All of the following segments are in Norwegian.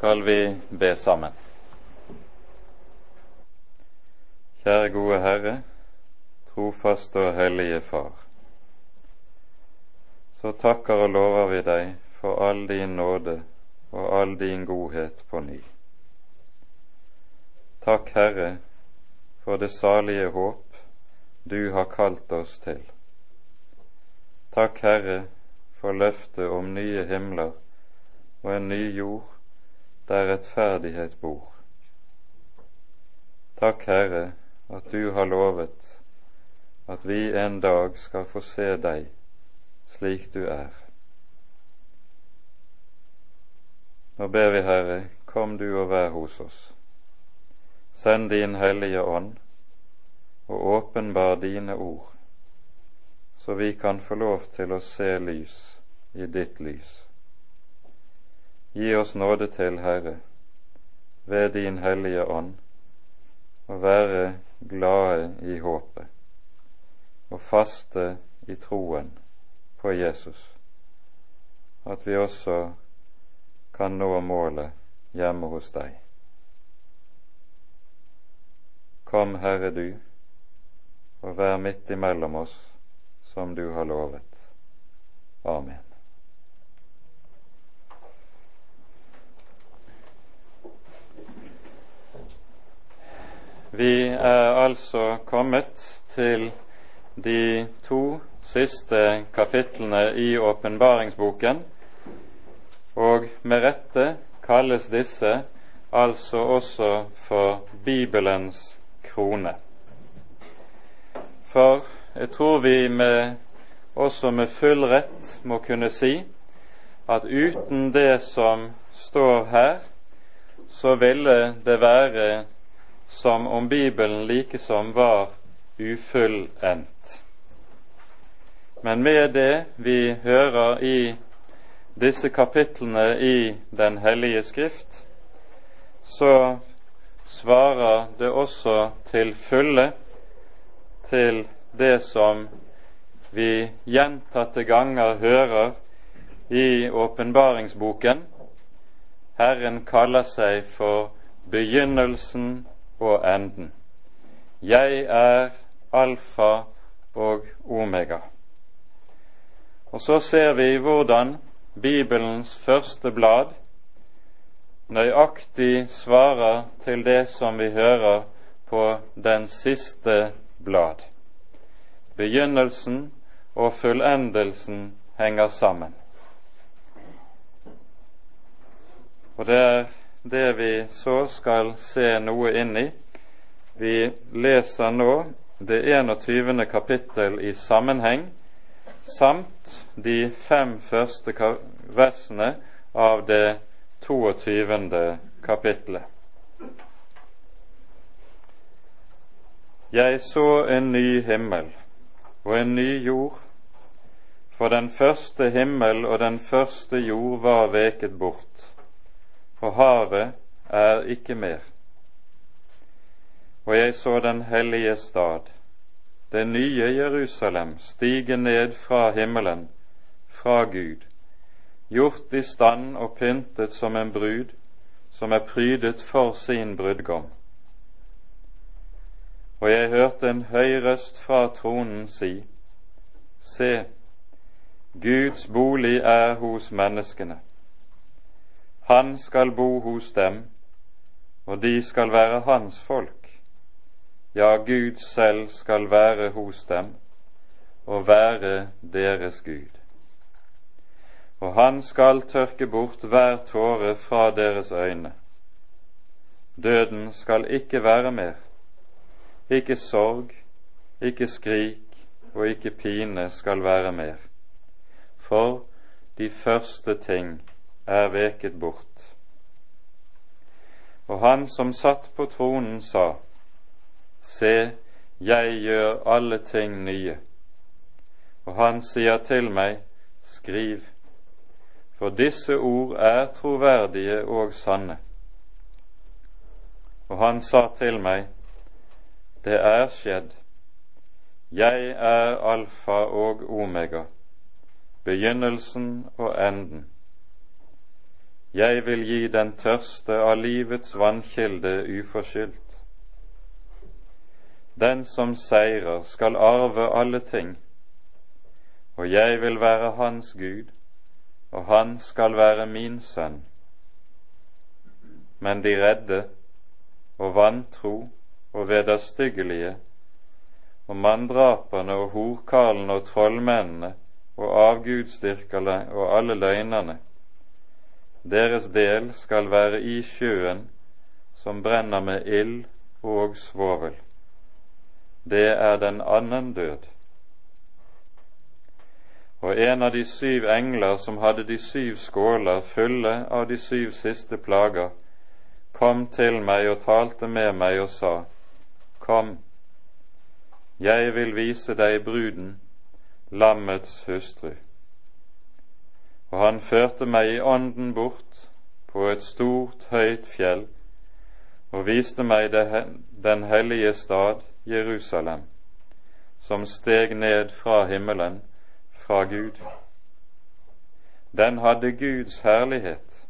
skal vi be sammen. Kjære gode Herre, trofaste og hellige Far. Så takker og lover vi deg for all din nåde og all din godhet på ny. Takk, Herre, for det salige håp du har kalt oss til. Takk, Herre, for løftet om nye himler og en ny jord der rettferdighet bor. Takk, Herre, at du har lovet at vi en dag skal få se deg slik du er. Nå ber vi, Herre, kom du og vær hos oss. Send din Hellige Ånd og åpenbar dine ord, så vi kan få lov til å se lys i ditt lys. Gi oss nåde til, Herre, ved din Hellige Ånd, å være glade i håpet og faste i troen på Jesus, at vi også kan nå målet hjemme hos deg. Kom, Herre du, og vær midt imellom oss som du har lovet. Amen. Vi er altså kommet til de to siste kapitlene i åpenbaringsboken, og med rette kalles disse altså også for Bibelens krone. For jeg tror vi med, også med full rett må kunne si at uten det som står her, så ville det være som om Bibelen likesom var ufullendt. Men med det vi hører i disse kapitlene i Den hellige skrift, så svarer det også til fulle til det som vi gjentatte ganger hører i åpenbaringsboken. Herren kaller seg for begynnelsen og enden. Jeg er alfa og omega. Og så ser vi hvordan Bibelens første blad nøyaktig svarer til det som vi hører på den siste blad. Begynnelsen og fullendelsen henger sammen. Og det er det vi så skal se noe inn i. Vi leser nå det 21. kapittel i sammenheng, samt de fem første versene av det 22. kapittelet. Jeg så en ny himmel og en ny jord, for den første himmel og den første jord var veket bort og havet er ikke mer. Og jeg så den hellige stad, det nye Jerusalem, stige ned fra himmelen, fra Gud, gjort i stand og pyntet som en brud som er prydet for sin brudgom. Og jeg hørte en høy røst fra tronen si, Se, Guds bolig er hos menneskene han skal bo hos dem, og de skal være hans folk. Ja, Gud selv skal være hos dem og være deres Gud. Og han skal tørke bort hver tåre fra deres øyne. Døden skal ikke være mer, ikke sorg, ikke skrik og ikke pine skal være mer, for de første ting er veket bort. Og han som satt på tronen, sa, Se, jeg gjør alle ting nye. Og han sier til meg, Skriv, for disse ord er troverdige og sanne. Og han sa til meg, Det er skjedd. Jeg er alfa og omega, begynnelsen og enden. Jeg vil gi den tørste av livets vannkilde uforskyldt. Den som seirer, skal arve alle ting, og jeg vil være hans Gud, og han skal være min sønn. Men de redde og vantro og vederstyggelige og manndraperne og horkarlene og trollmennene og avgudsdyrkerne og alle løgnerne. Deres del skal være i sjøen som brenner med ild og svovel. Det er den annen død. Og en av de syv engler som hadde de syv skåler fulle av de syv siste plager, kom til meg og talte med meg og sa, Kom, jeg vil vise deg bruden, lammets hustru. Og han førte meg i ånden bort på et stort, høyt fjell og viste meg den hellige stad, Jerusalem, som steg ned fra himmelen, fra Gud. Den hadde Guds herlighet,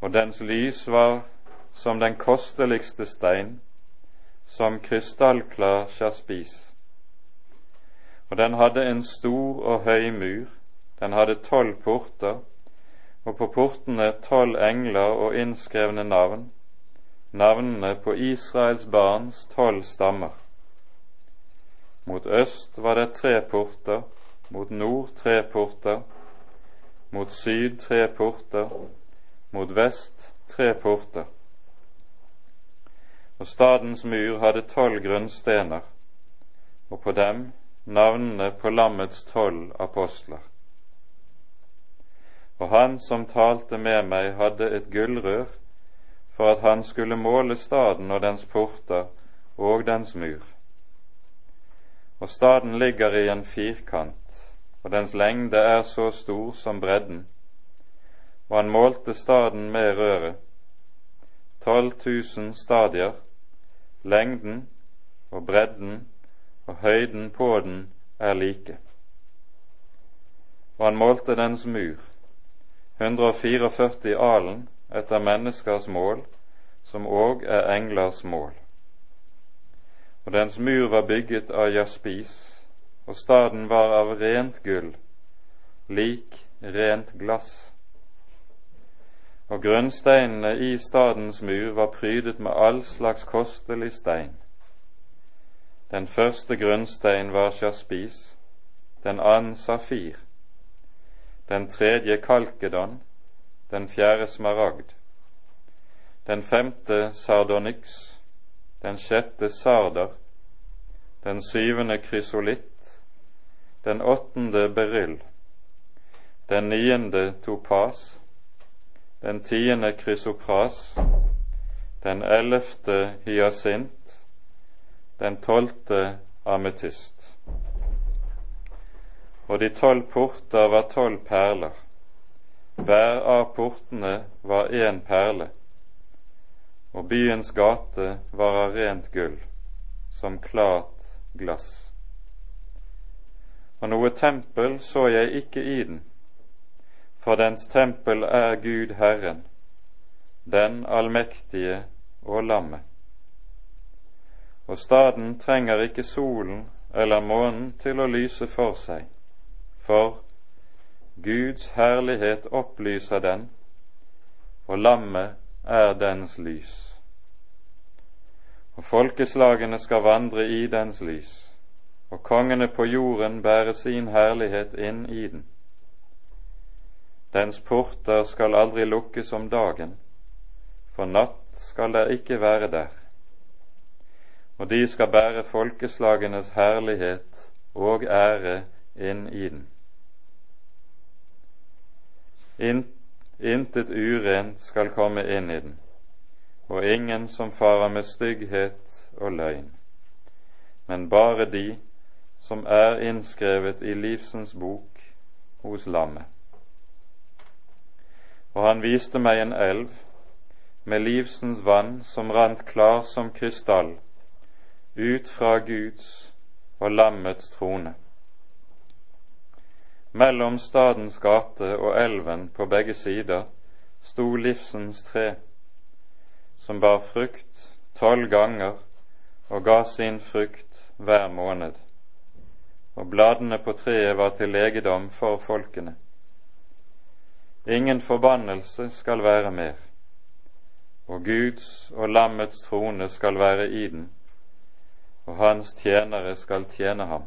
og dens lys var som den kosteligste stein, som krystallklar sjaspis. Og den hadde en stor og høy mur, den hadde tolv porter, og på portene tolv engler og innskrevne navn, navnene på Israels barns tolv stammer. Mot øst var det tre porter, mot nord tre porter, mot syd tre porter, mot vest tre porter og stadens mur hadde tolv grunnstener, og på dem navnene på lammets tolv apostler. Og han som talte med meg, hadde et gullrør for at han skulle måle staden og dens porter og dens mur. Og staden ligger i en firkant, og dens lengde er så stor som bredden, og han målte staden med røret, tolv tusen stadier, lengden og bredden og høyden på den er like. Og han målte dens mur, 144 alen etter menneskers mål, som òg er englers mål. Og dens mur var bygget av jaspis, og staden var av rent gull, lik rent glass og grunnsteinene i stadens mur var prydet med all slags kostelig stein. Den første grunnstein var sjaspis, den annen safir, den tredje kalkedon, den fjerde smaragd, den femte sardonyx, den sjette sarder, den syvende krysolitt, den åttende beryll, den niende topas, den tiende krysopras, den ellevte hyasint, den tolvte ametyst. Og de tolv porter var tolv perler. Hver av portene var én perle, og byens gate var av rent gull, som klart glass. Og noe tempel så jeg ikke i den, for dens tempel er Gud Herren, den allmektige og lammet. Og staden trenger ikke solen eller månen til å lyse for seg, for Guds herlighet opplyser den, og lammet er dens lys. Og folkeslagene skal vandre i dens lys, og kongene på jorden bære sin herlighet inn i den. Dens porter skal aldri lukkes om dagen, for natt skal der ikke være der. Og de skal bære folkeslagenes herlighet og ære inn i den. Intet urent skal komme inn i den, og ingen som farer med stygghet og løgn, men bare de som er innskrevet i livsens bok hos lammet og han viste meg en elv med livsens vann som rant klar som krystall, ut fra Guds og lammets trone. Mellom stadens gate og elven på begge sider sto livsens tre, som bar frukt tolv ganger og ga sin frukt hver måned. Og bladene på treet var til legedom for folkene. Ingen forbannelse skal være mer, og Guds og lammets trone skal være i den, og hans tjenere skal tjene ham.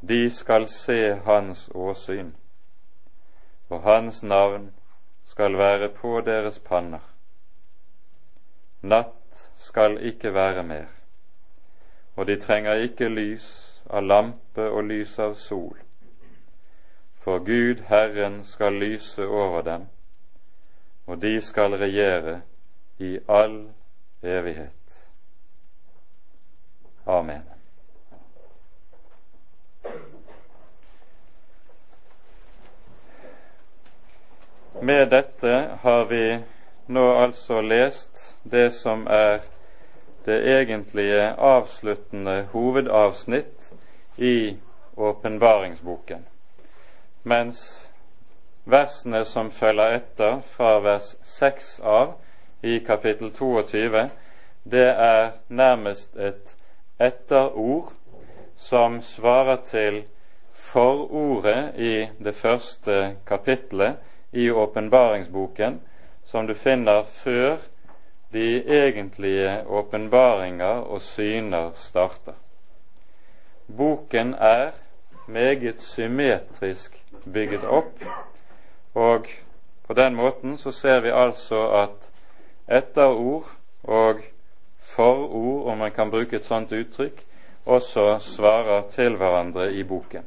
De skal se hans åsyn, og hans navn skal være på deres panner. Natt skal ikke være mer, og de trenger ikke lys av lampe og lys av sol, for Gud Herren skal lyse over dem, og de skal regjere i all evighet. Amen. Med dette har vi nå altså lest det som er det egentlige avsluttende hovedavsnitt i åpenbaringsboken, mens versene som følger etter fra vers 6 av i kapittel 22, det er nærmest et etterord som svarer til forordet i det første kapittelet i åpenbaringsboken, som du finner før de egentlige åpenbaringer og syner starter. Boken er meget symmetrisk bygget opp, og på den måten så ser vi altså at etterord og forord, om man kan bruke et sånt uttrykk, også svarer til hverandre i boken.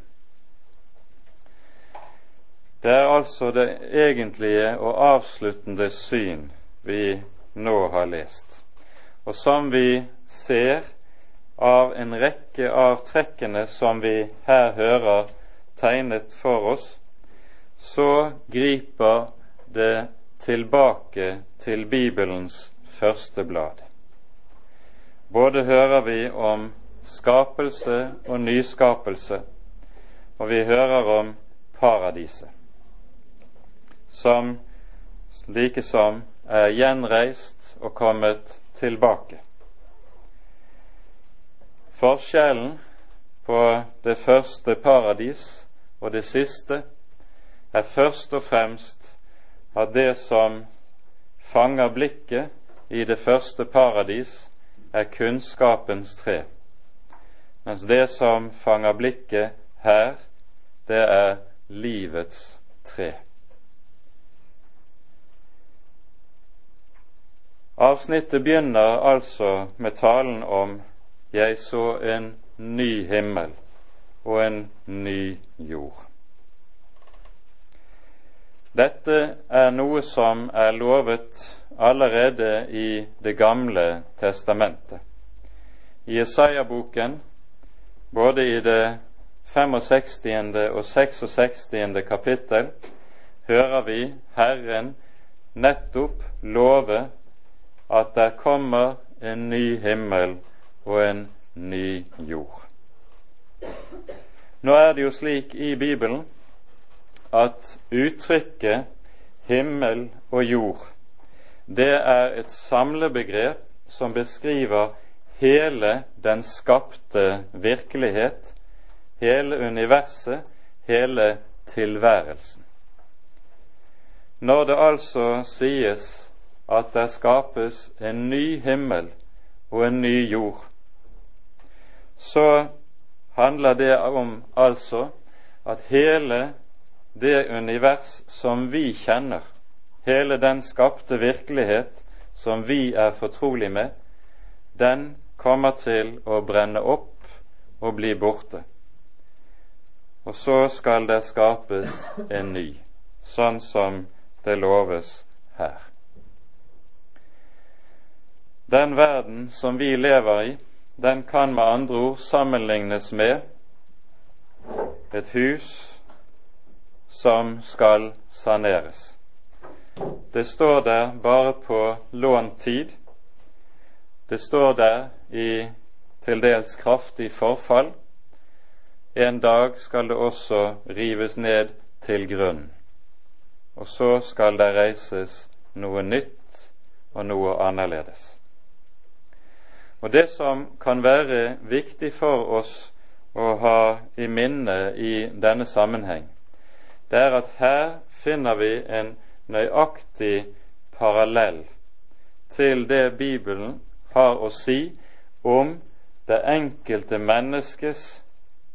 Det er altså det egentlige og avsluttende syn vi nå har lest, og som vi ser av en rekke av trekkene som vi her hører tegnet for oss, så griper det tilbake til Bibelens første blad. Både hører vi om skapelse og nyskapelse, og vi hører om paradiset som likesom er gjenreist og kommet tilbake. Forskjellen på det første paradis og det siste er først og fremst at det som fanger blikket i det første paradis, er kunnskapens tre, mens det som fanger blikket her, det er livets tre. Avsnittet begynner altså med talen om 'Jeg så en ny himmel og en ny jord'. Dette er noe som er lovet allerede i Det gamle testamentet. I Jesaja-boken, både i det 65. og 66. kapittel, hører vi Herren nettopp love at der kommer en ny himmel og en ny jord. Nå er det jo slik i Bibelen at uttrykket himmel og jord, det er et samlebegrep som beskriver hele den skapte virkelighet, hele universet, hele tilværelsen. Når det altså sies at det skapes en ny himmel og en ny jord, så handler det om altså at hele det univers som vi kjenner, hele den skapte virkelighet som vi er fortrolig med, den kommer til å brenne opp og bli borte. Og så skal det skapes en ny, sånn som det loves her. Den verden som vi lever i, den kan med andre ord sammenlignes med et hus som skal saneres. Det står der bare på lånt tid. Det står der i til dels kraftig forfall. En dag skal det også rives ned til grunnen. og så skal det reises noe nytt og noe annerledes. Og Det som kan være viktig for oss å ha i minne i denne sammenheng, det er at her finner vi en nøyaktig parallell til det Bibelen har å si om det enkelte menneskes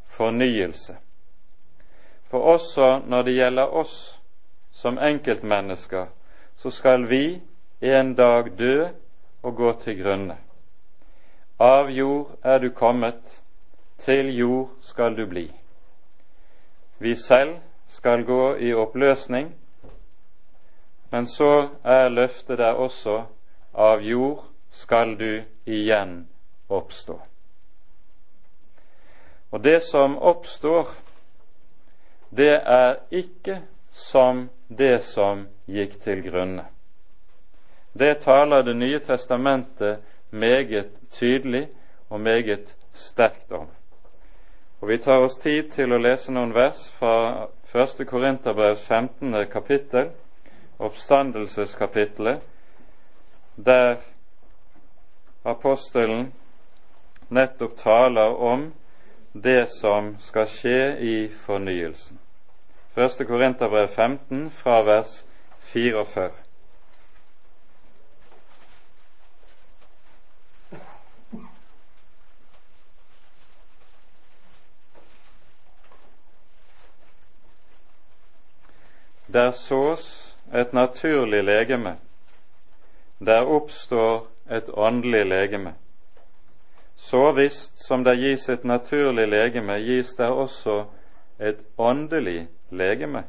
fornyelse. For også når det gjelder oss som enkeltmennesker, så skal vi en dag dø og gå til grunne. Av jord er du kommet, til jord skal du bli. Vi selv skal gå i oppløsning, men så er løftet der også av jord skal du igjen oppstå. Og det som oppstår, det er ikke som det som gikk til grunne. Det taler Det nye testamentet meget tydelig og meget sterkt om. Og Vi tar oss tid til å lese noen vers fra 1. Korinterbrevs 15. kapittel, oppstandelseskapittelet, der apostelen nettopp taler om det som skal skje i fornyelsen. 1. Korinterbrev 15 fra vers 44. Der sås et naturlig legeme, der oppstår et åndelig legeme. Så visst som det gis et naturlig legeme, gis det også et åndelig legeme.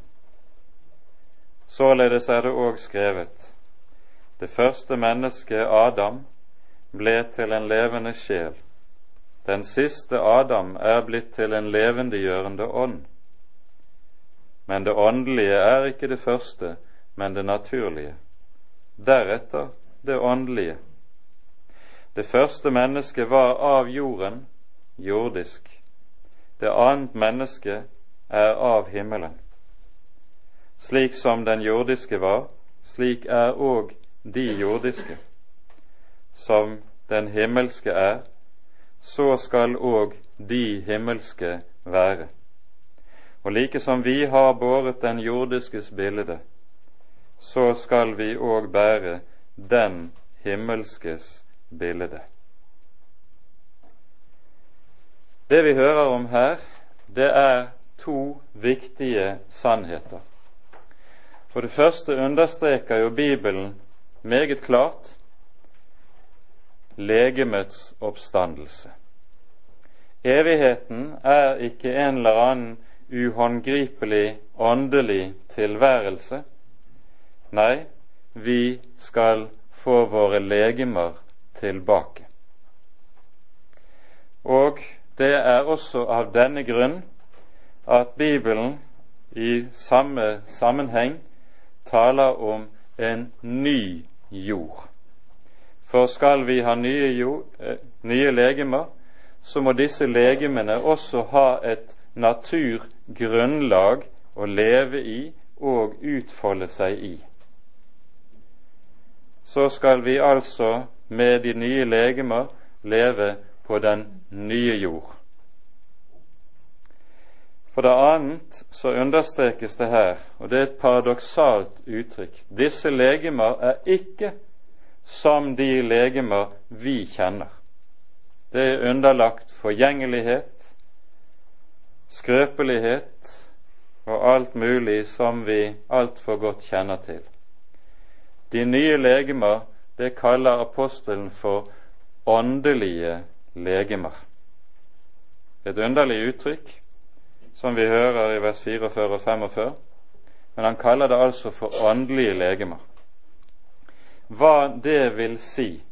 Således er det òg skrevet:" Det første mennesket, Adam, ble til en levende sjel. Den siste Adam er blitt til en levendegjørende ånd. Men det åndelige er ikke det første, men det naturlige. Deretter det åndelige. Det første mennesket var av jorden, jordisk. Det annet menneske er av himmelen. Slik som den jordiske var, slik er òg de jordiske. Som den himmelske er, så skal òg de himmelske være. Og like som vi har båret den jordiskes bilde, så skal vi òg bære den himmelskes bilde. Det vi hører om her, det er to viktige sannheter. For det første understreker jo Bibelen meget klart legemets oppstandelse. Evigheten er ikke en eller annen uhåndgripelig åndelig tilværelse. Nei, vi skal få våre legemer tilbake. Og det er også av denne grunn at Bibelen i samme sammenheng taler om en ny jord. For skal vi ha nye, jord, eh, nye legemer, så må disse legemene også ha et naturgrunnlag å leve i og utfolde seg i. Så skal vi altså med de nye legemer leve på den nye jord. For det annet så understrekes det her, og det er et paradoksalt uttrykk, disse legemer er ikke som de legemer vi kjenner. Det er underlagt forgjengelighet, skrøpelighet og alt mulig som vi altfor godt kjenner til. De nye legemer, det kaller apostelen for åndelige legemer. Et underlig uttrykk, som vi hører i vers 44 og 45, men han kaller det altså for åndelige legemer. Hva det vil si,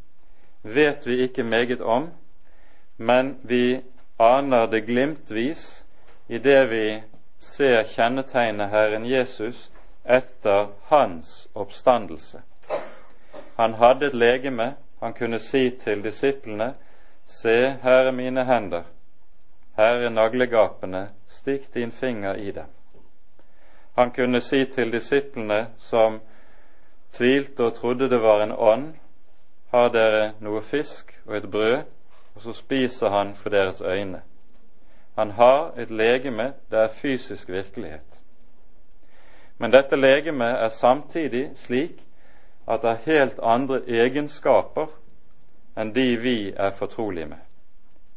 vet vi ikke meget om, men vi aner det glimtvis i det vi ser kjennetegnet Herren Jesus etter hans oppstandelse. Han hadde et legeme, han kunne si til disiplene, Se, her er mine hender, her er naglegapene, stikk din finger i dem. Han kunne si til disiplene som tvilte og trodde det var en ånd, har dere noe fisk og et brød, og så spiser han for deres øyne. Han har et legeme, det er fysisk virkelighet. Men dette legemet er samtidig slik at det har helt andre egenskaper enn de vi er fortrolige med.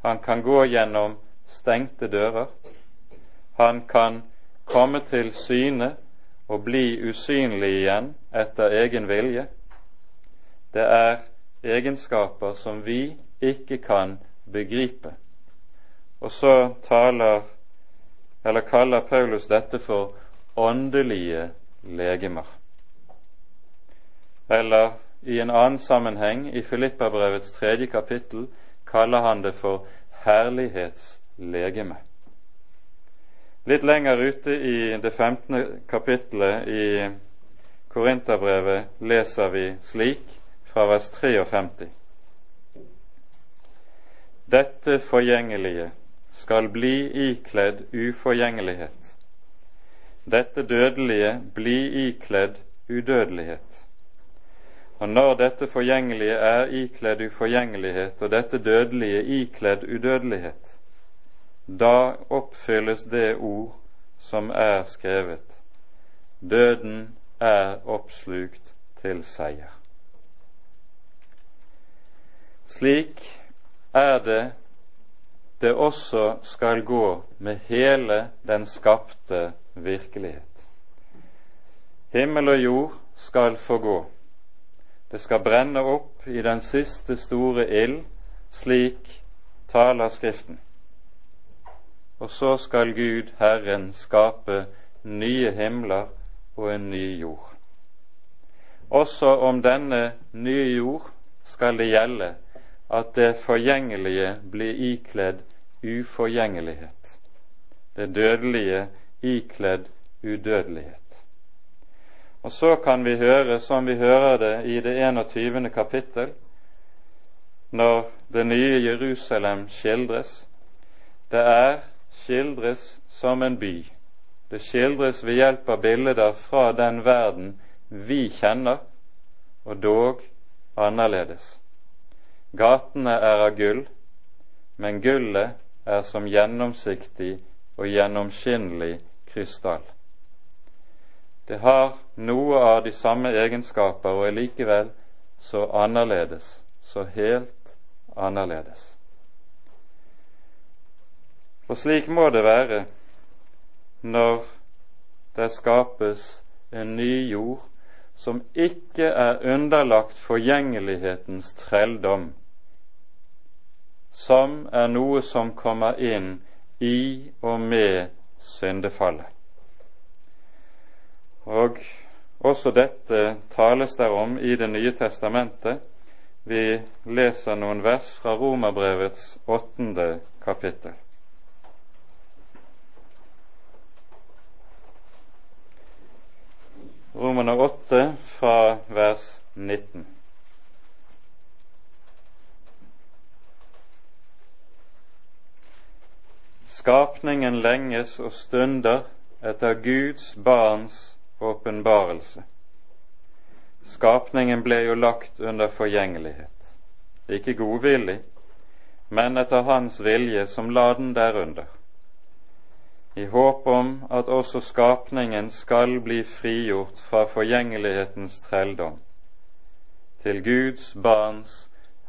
Han kan gå gjennom stengte dører. Han kan komme til syne og bli usynlig igjen etter egen vilje. Det er egenskaper som vi ikke kan begripe. Og så taler, eller kaller Paulus dette for åndelige legemer. Eller i en annen sammenheng, i Filippabrevets tredje kapittel, kaller han det for herlighetslegeme. Litt lenger ute i det 15. kapittelet i Korinterbrevet leser vi slik fra vers 53. Dette forgjengelige skal bli ikledd uforgjengelighet. Dette dødelige bli ikledd udødelighet. Og når dette forgjengelige er ikledd uforgjengelighet, og dette dødelige ikledd udødelighet, da oppfylles det ord som er skrevet. Døden er oppslukt til seier. Slik er det det også skal gå med hele den skapte virkelighet. Himmel og jord skal forgå det skal brenne opp i den siste store ild, slik taler Skriften. Og så skal Gud, Herren, skape nye himler og en ny jord. Også om denne nye jord skal det gjelde at det forgjengelige blir ikledd uforgjengelighet, det dødelige ikledd udødelighet. Og så kan vi høre, som vi hører det i det 21. kapittel, når det nye Jerusalem skildres. Det er skildres som en by. Det skildres ved hjelp av bilder fra den verden vi kjenner, og dog annerledes. Gatene er av gull, men gullet er som gjennomsiktig og gjennomskinnelig krystall. Det har noe av de samme egenskaper og er likevel så annerledes, så helt annerledes. Og slik må det være når det skapes en ny jord som ikke er underlagt forgjengelighetens trelldom, som er noe som kommer inn i og med syndefallet. Og også dette tales der om i Det nye testamentet. Vi leser noen vers fra Romerbrevets åttende kapittel. Romerne åtte fra vers 19. Skapningen lenges og stunder etter Guds barns åpenbarelse. Skapningen ble jo lagt under forgjengelighet, ikke godvillig, men etter Hans vilje som la den derunder, i håp om at også skapningen skal bli frigjort fra forgjengelighetens trelldom, til Guds barns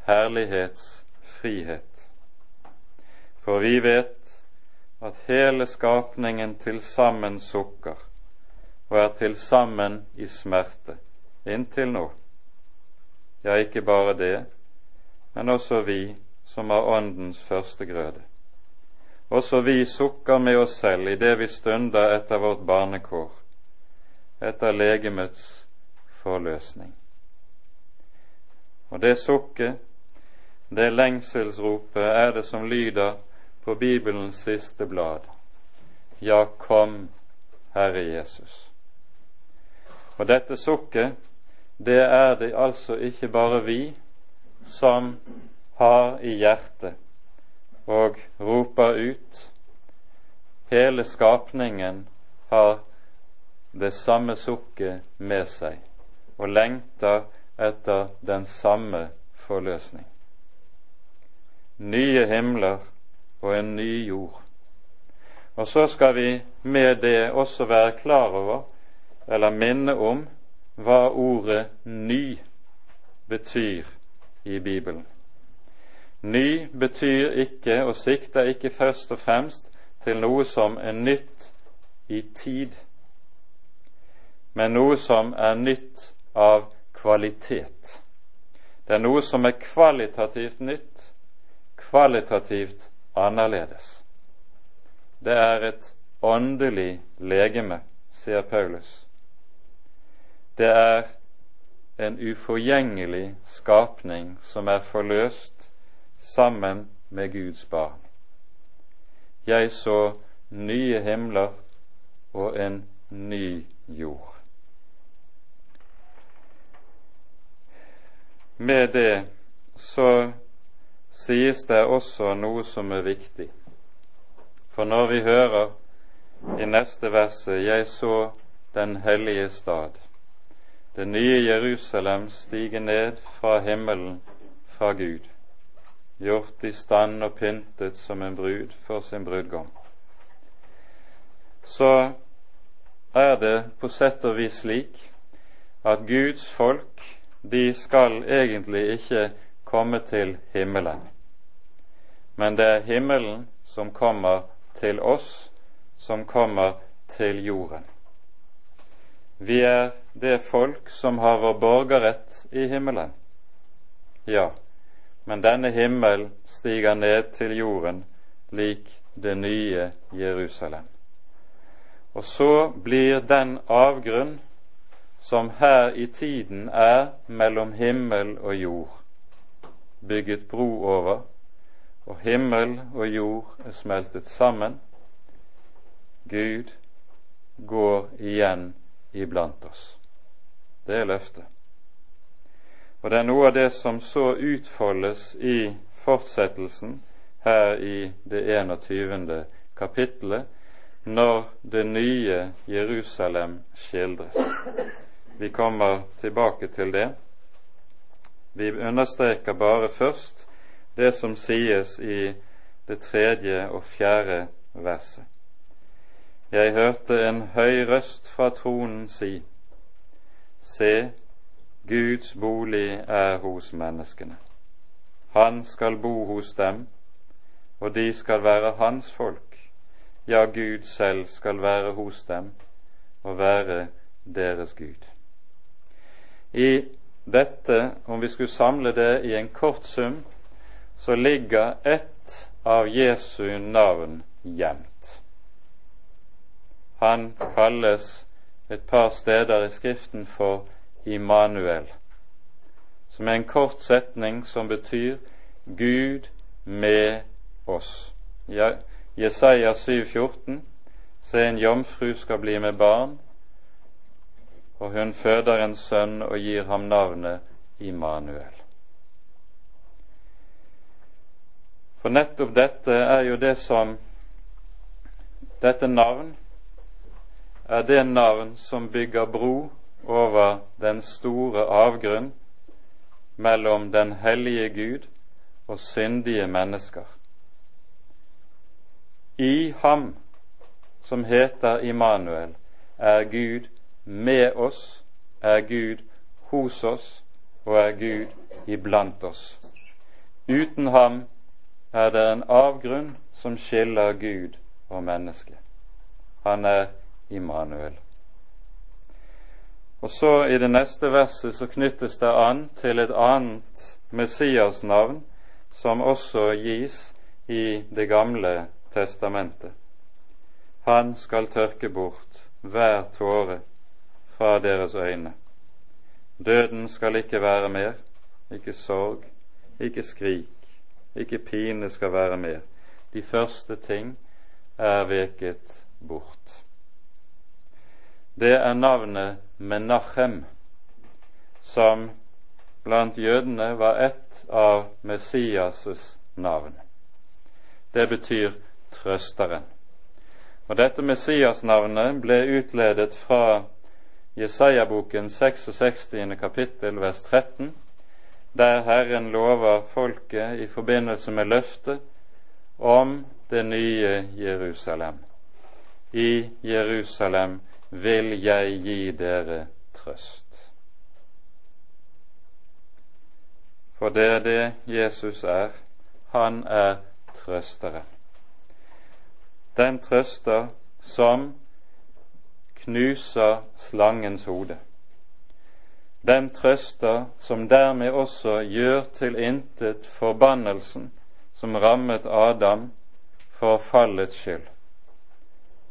herlighets frihet. For vi vet at hele skapningen til sammen sukker og er til sammen i smerte inntil nå. Ja, ikke bare det, men også vi som har Åndens første grøde. Også vi sukker med oss selv i det vi stunder etter vårt barnekår, etter legemets forløsning. Og det sukket, det lengselsropet, er det som lyder på Bibelens siste blad. Ja, kom, Herre Jesus. Og dette sukket, det er det altså ikke bare vi som har i hjertet og roper ut. Hele skapningen har det samme sukket med seg og lengter etter den samme forløsning. Nye himler og en ny jord. Og så skal vi med det også være klar over, eller minne om, hva ordet 'ny' betyr i Bibelen. Ny betyr ikke og sikter ikke først og fremst til noe som er nytt i tid, men noe som er nytt av kvalitet. Det er noe som er kvalitativt nytt, kvalitativt annerledes. Det er et åndelig legeme, sier Paulus. Det er en uforgjengelig skapning som er forløst sammen med Guds barn. Jeg så nye himler og en ny jord. Med det så sies det også noe som er viktig. For når vi hører i neste verset 'Jeg så den hellige stad', det nye Jerusalem stige ned fra himmelen, fra Gud, gjort i stand og pyntet som en brud for sin brudgom, så er det på sett og vis slik at Guds folk, de skal egentlig ikke komme til himmelen, men det er himmelen som kommer til oss som kommer til jorden. Vi er det folk som har vår borgerrett i himmelen. Ja, men denne himmel stiger ned til jorden lik det nye Jerusalem. Og så blir den avgrunn som her i tiden er mellom himmel og jord, bygget bro over, og himmel og jord er smeltet sammen. Gud går igjen iblant oss. Det er løftet. Og det er noe av det som så utfoldes i fortsettelsen her i det 21. kapittelet, når det nye Jerusalem skildres. Vi kommer tilbake til det. Vi understreker bare først det som sies i det tredje og fjerde verset. Jeg hørte en høy røst fra tronen si, Se, Guds bolig er hos menneskene. Han skal bo hos dem, og de skal være hans folk. Ja, Gud selv skal være hos dem og være deres Gud. I dette, om vi skulle samle det i en kort sum, så ligger ett av Jesu navn gjemt. Han kalles et par steder i Skriften for Immanuel, som er en kort setning som betyr Gud med oss. Ja, Jesaja 7,14 Se, en jomfru skal bli med barn, og hun føder en sønn og gir ham navnet Immanuel. For nettopp dette er jo det som Dette navn er det navn som bygger bro over den store avgrunn mellom den hellige Gud og syndige mennesker. I ham, som heter Immanuel, er Gud med oss, er Gud hos oss og er Gud iblant oss. Uten ham er det en avgrunn som skiller Gud og menneske. Han er Immanuel. Og så i det neste verset så knyttes det an til et annet Messias navn som også gis i Det gamle testamentet. Han skal tørke bort hver tåre fra deres øyne. Døden skal ikke være mer, ikke sorg, ikke skrik, ikke pine skal være mer. De første ting er veket bort. Det er navnet Menachem, som blant jødene var ett av Messias' navn. Det betyr trøsteren. Og Dette Messias-navnet ble utledet fra Jesaja-boken 66. kapittel vers 13, der Herren lover folket i forbindelse med løftet om det nye Jerusalem. I Jerusalem vil jeg gi dere trøst. For det er det Jesus er. Han er trøsteren. Den trøster som knuser slangens hode. Den trøster som dermed også gjør til intet forbannelsen som rammet Adam for fallets skyld.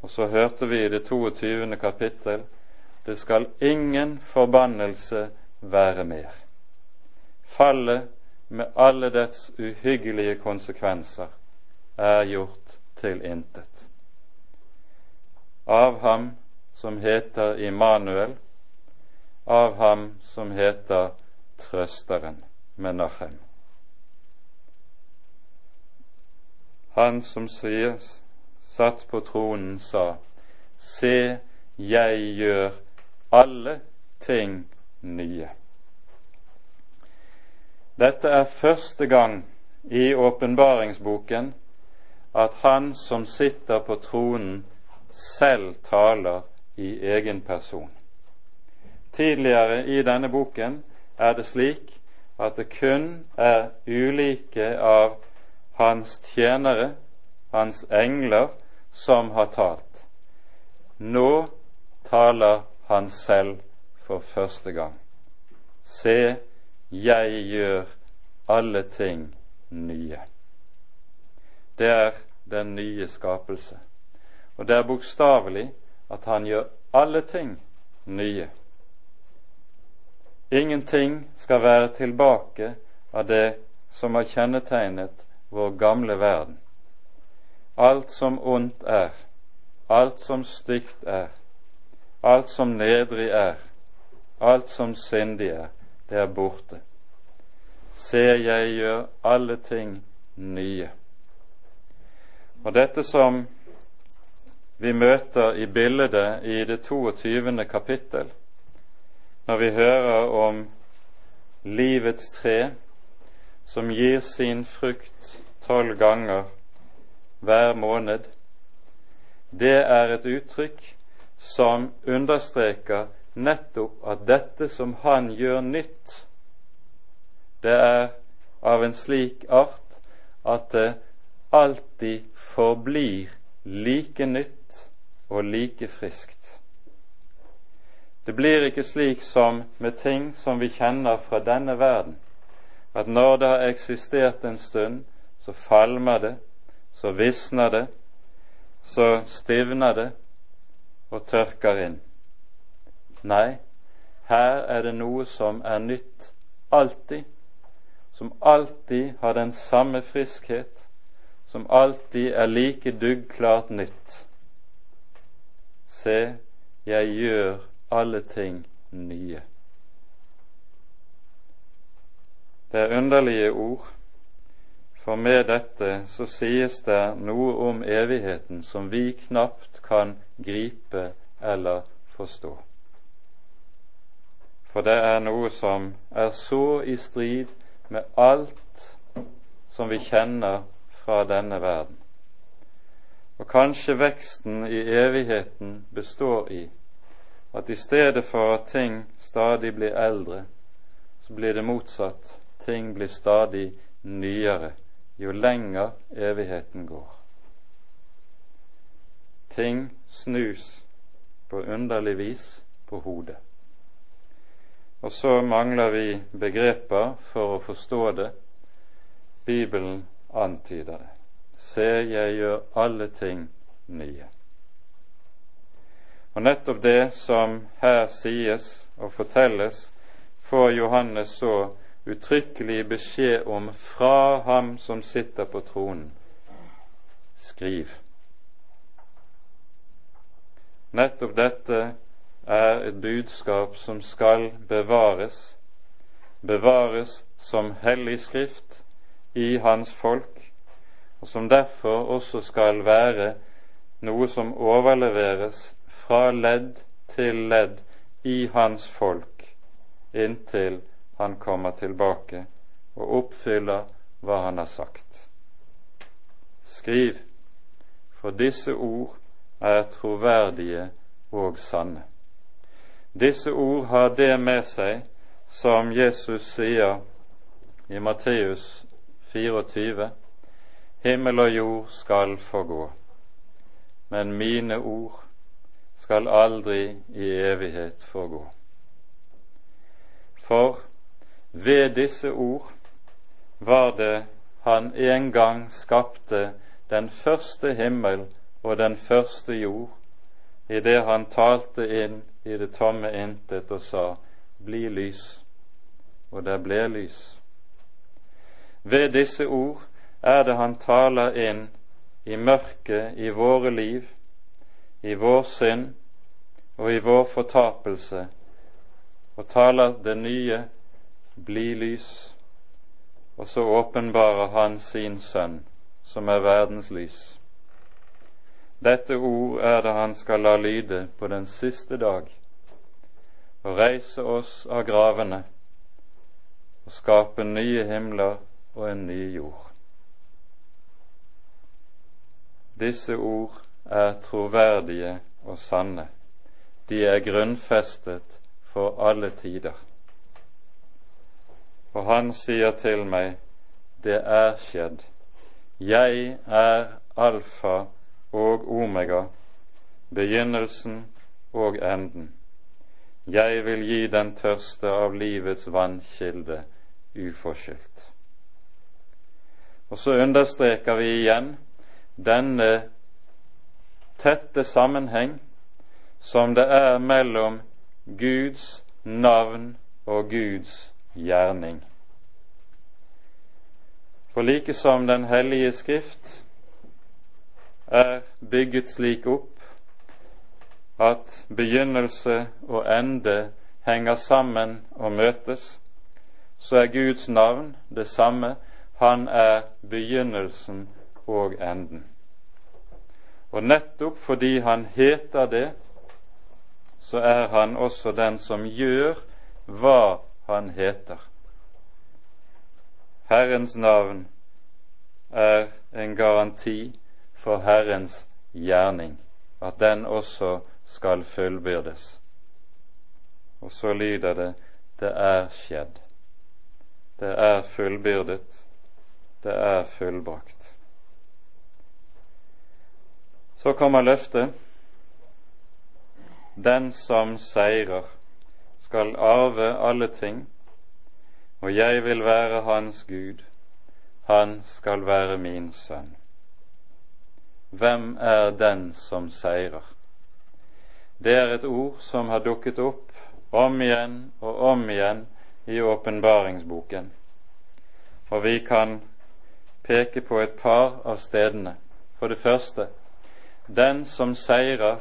Og så hørte vi i det 22. kapittel det skal ingen forbannelse være mer. Fallet med alle dets uhyggelige konsekvenser er gjort til intet. Av ham som heter Immanuel, av ham som heter Trøsteren, Menachem. Han som sier, satt på tronen, sa, Se, jeg gjør alle ting nye. Dette er første gang i åpenbaringsboken at han som sitter på tronen, selv taler i egen person. Tidligere i denne boken er det slik at det kun er ulike av hans tjenere, hans engler, som har talt. Nå taler han selv for første gang. Se, jeg gjør alle ting nye. Det er den nye skapelse. Og det er bokstavelig at han gjør alle ting nye. Ingenting skal være tilbake av det som har kjennetegnet vår gamle verden. Alt som ondt er, alt som stygt er, alt som nedrig er, alt som syndig er, det er borte. Se, jeg gjør alle ting nye. Og dette som vi møter i bildet i det 22. kapittel, når vi hører om livets tre som gir sin frukt tolv ganger hver måned, det er et uttrykk som understreker nettopp at dette som han gjør nytt, det er av en slik art at det alltid forblir like nytt og like friskt. Det blir ikke slik som med ting som vi kjenner fra denne verden, at når det har eksistert en stund, så falmer det, så visner det, så stivner det og tørker inn. Nei, her er det noe som er nytt alltid, som alltid har den samme friskhet, som alltid er like duggklart nytt. Se, jeg gjør alle ting nye. Det er underlige ord, for med dette så sies det noe om evigheten som vi knapt kan gripe eller forstå. For det er noe som er så i strid med alt som vi kjenner fra denne verden. Og kanskje veksten i evigheten består i at i stedet for at ting stadig blir eldre, så blir det motsatt ting blir stadig nyere jo lenger evigheten går. Ting snus på underlig vis på hodet. Og så mangler vi begreper for å forstå det. Bibelen antyder det. Se, jeg gjør alle ting nye. Og nettopp det som her sies og fortelles, får Johannes så uttrykkelig beskjed om fra ham som sitter på tronen. Skriv. Nettopp dette er et budskap som skal bevares, bevares som hellig skrift i hans folk, og som derfor også skal være noe som overleveres fra ledd til ledd i hans folk inntil han kommer tilbake og oppfyller hva han har sagt. Skriv, for disse ord er troverdige og sanne. Disse ord har det med seg som Jesus sier i Matteus 24.: Himmel og jord skal forgå, men mine ord skal aldri i evighet forgå. For ved disse ord var det han en gang skapte den første himmel og den første jord, idet han talte inn i det tomme intet og sa:" Bli lys. Og det ble lys. Ved disse ord er det han taler inn i mørket i våre liv, i vår synd og i vår fortapelse, og taler det nye bli lys, og så åpenbarer han sin sønn, som er verdens lys. Dette ord er det han skal la lyde på den siste dag, og reise oss av gravene og skape nye himler og en ny jord. Disse ord er troverdige og sanne. De er grunnfestet for alle tider. Og han sier til meg, det er skjedd. Jeg er alfa og omega, begynnelsen og enden. Jeg vil gi den tørste av livets vannkilde uforskyldt. Og så understreker vi igjen denne tette sammenheng som det er mellom Guds navn og Guds gjerning. For like som Den hellige Skrift er bygget slik opp at begynnelse og ende henger sammen og møtes, så er Guds navn det samme. Han er begynnelsen og enden. Og nettopp fordi han heter det, så er han også den som gjør hva han heter. Herrens navn er en garanti for Herrens gjerning, at den også skal fullbyrdes. Og så lyder det det er skjedd. Det er fullbyrdet. Det er fullbrakt. Så kommer løftet. Den som seirer, skal arve alle ting, og jeg vil være hans Gud, han skal være min sønn. Hvem er den som seirer? Det er et ord som har dukket opp om igjen og om igjen i åpenbaringsboken, og vi kan peke på et par av stedene. For det første, den som seirer,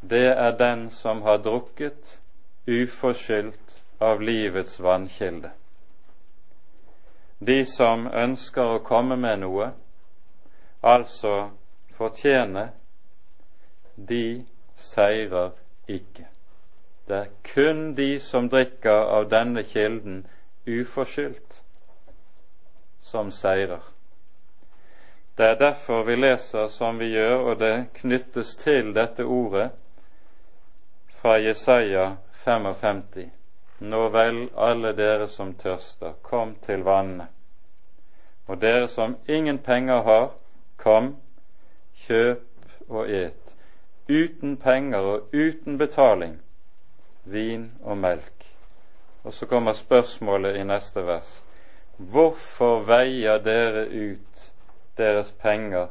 det er den som har drukket uforskyldt av livets vannkilde. De som ønsker å komme med noe, altså fortjene, de seirer ikke. Det er kun de som drikker av denne kilden uforskyldt, som seirer. Det er derfor vi leser som vi gjør, og det knyttes til dette ordet fra Jesaja 55. Nå vel, alle dere som tørster, kom til vannet. Og dere som ingen penger har, kom, kjøp og et, uten penger og uten betaling, vin og melk. Og så kommer spørsmålet i neste vers. Hvorfor veier dere ut deres penger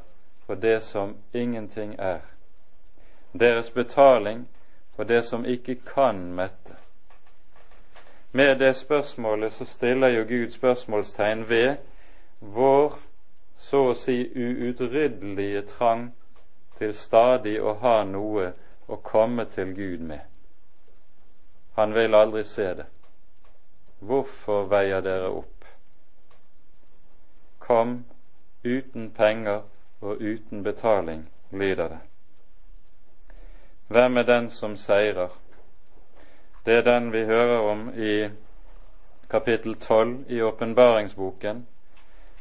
for det som ingenting er? Deres betaling for det som ikke kan mette. Med det spørsmålet så stiller jo Gud spørsmålstegn ved vår så å si uutryddelige trang til stadig å ha noe å komme til Gud med. Han vil aldri se det. Hvorfor veier dere opp? Kom uten penger og uten betaling, lyder det. Hvem er den som seirer? Det er den vi hører om i kapittel 12 i åpenbaringsboken,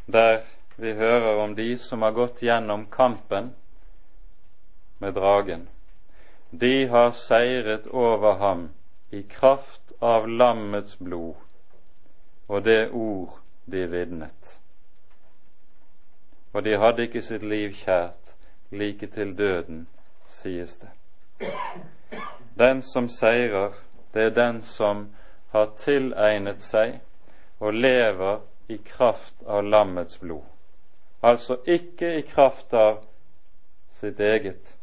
der vi hører om de som har gått gjennom kampen med dragen. De har seiret over ham i kraft av lammets blod og det ord de vitnet. Og de hadde ikke sitt liv kjært like til døden, sies det. Den som seirer, det er den som har tilegnet seg og lever i kraft av lammets blod. Altså ikke i kraft av sitt eget,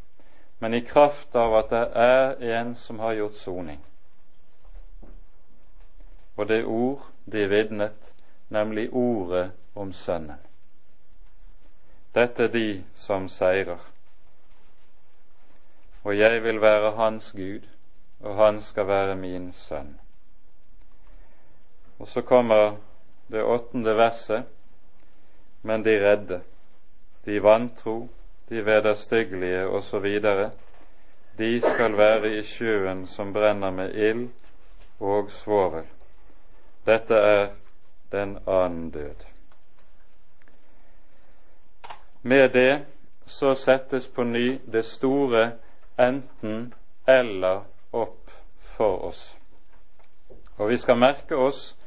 men i kraft av at det er en som har gjort soning. Og det ord de vitnet, nemlig ordet om Sønnen. Dette er de som seirer. Og jeg vil være hans Gud, og han skal være min sønn. Og så kommer det åttende verset. Men de redde, de vantro, de vederstyggelige osv., de skal være i sjøen som brenner med ild og svovel. Dette er den annen død. Med det så settes på ny det store enten-eller opp for oss. Og vi skal merke oss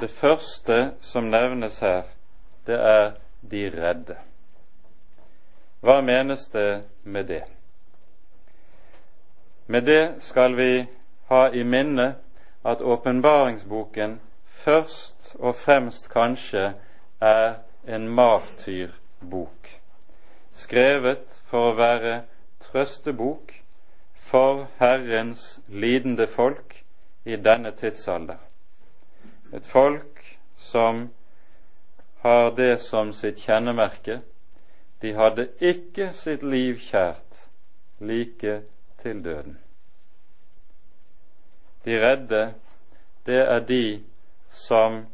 det første som nevnes her, det er de redde. Hva menes det med det? Med det skal vi ha i minne at åpenbaringsboken først og fremst kanskje er en martyrbok, skrevet for å være trøstebok for Herrens lidende folk i denne tidsalder. Et folk som har det som sitt kjennemerke. De hadde ikke sitt liv kjært like til døden. De redde, det er de som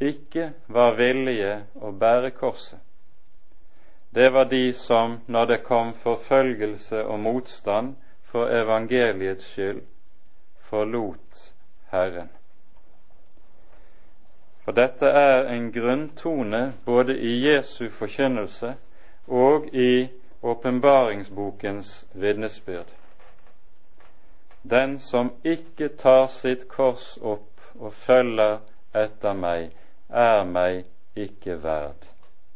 ikke var villige å bære korset. Det var de som, når det kom forfølgelse og motstand for evangeliets skyld, forlot Herren. For dette er en grunntone både i Jesu forkynnelse og i åpenbaringsbokens vitnesbyrd. Den som ikke tar sitt kors opp og følger etter meg, er meg ikke verd,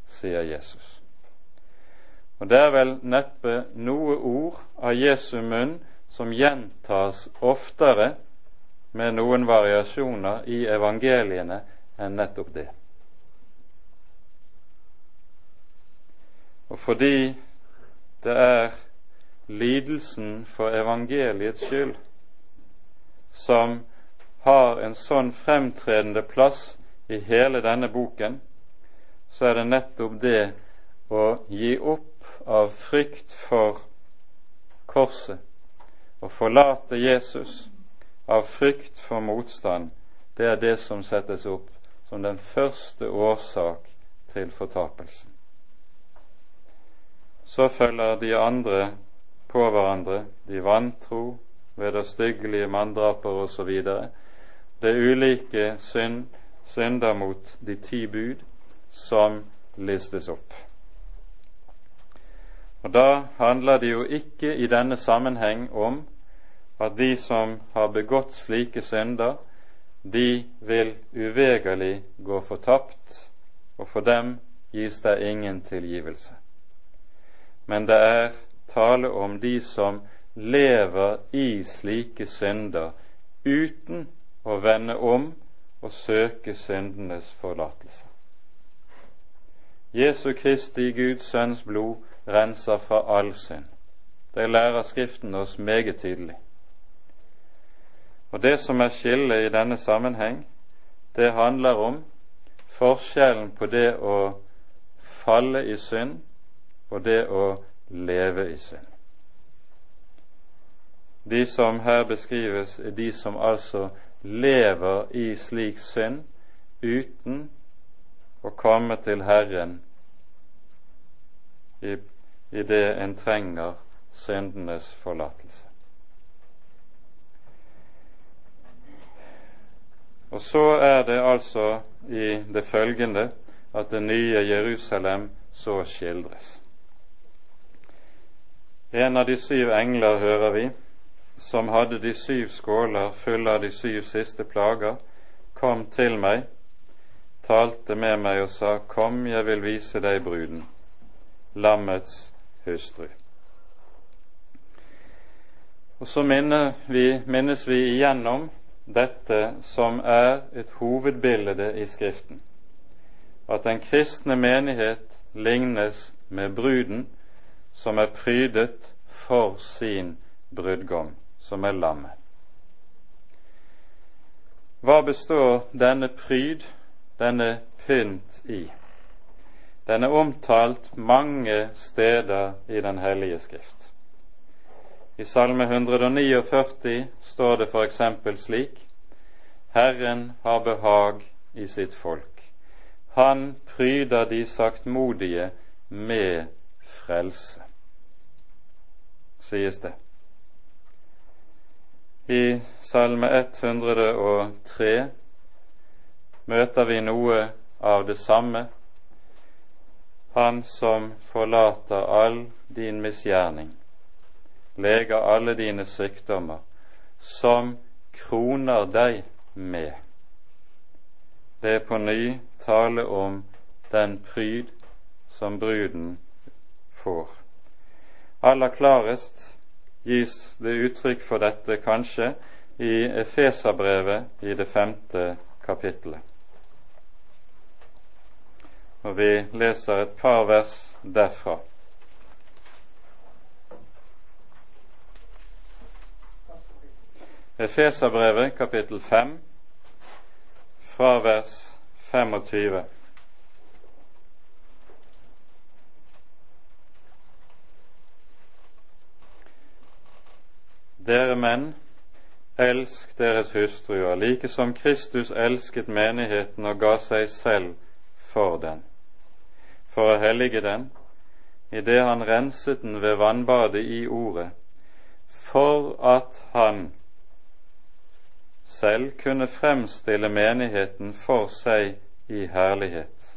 sier Jesus. Og det er vel neppe noe ord av Jesu munn som gjentas oftere med noen variasjoner i evangeliene enn nettopp det. Og fordi det er lidelsen for evangeliets skyld som har en sånn fremtredende plass i hele denne boken, så er det nettopp det å gi opp av frykt for korset, å forlate Jesus av frykt for motstand, det er det som settes opp som den første årsak til fortapelsen. Så følger de andre på hverandre, de vantro, vederstyggelige manndraper osv. Det er ulike synd, synder mot de ti bud som listes opp. Og Da handler det jo ikke i denne sammenheng om at de som har begått slike synder, de vil uvegerlig gå fortapt, og for dem gis det ingen tilgivelse. Men det er tale om de som lever i slike synder uten å vende om og søke syndenes forlatelse. Jesu Kristi Guds Sønns blod renser fra all synd. Det lærer Skriften oss meget tydelig. Og Det som er skillet i denne sammenheng, det handler om forskjellen på det å falle i synd og det å leve i synd. De som her beskrives, er de som altså lever i slik synd uten å komme til Herren i, i det en trenger syndenes forlatelse. Og så er det altså i det følgende at det nye Jerusalem så skildres. En av de syv engler, hører vi, som hadde de syv skåler fulle av de syv siste plager, kom til meg, talte med meg og sa, Kom, jeg vil vise deg bruden, lammets hustru. Og så vi, minnes vi igjennom dette som er et hovedbilde i Skriften, at den kristne menighet lignes med bruden som er prydet for sin brudgom, som er lammet. Hva består denne pryd, denne pynt, i? Den er omtalt mange steder i Den hellige skrift. I Salme 149 står det f.eks. slik Herren har behag i sitt folk. Han pryder de saktmodige med frelse, sies det. I Salme 103 møter vi noe av det samme. Han som forlater all din misgjerning leger alle dine sykdommer, som kroner deg med. Det er på ny tale om den pryd som bruden får. Aller klarest gis det uttrykk for dette kanskje i Efeserbrevet i det femte kapittelet. Og vi leser et par vers derfra. Efeserbrevet kapittel 5 fra vers 25. Dere menn, elsk deres hustruer, like som Kristus elsket menigheten og ga seg selv for den, for å hellige den, idet han renset den ved vannbadet i Ordet, for at han selv kunne fremstille menigheten for seg i herlighet,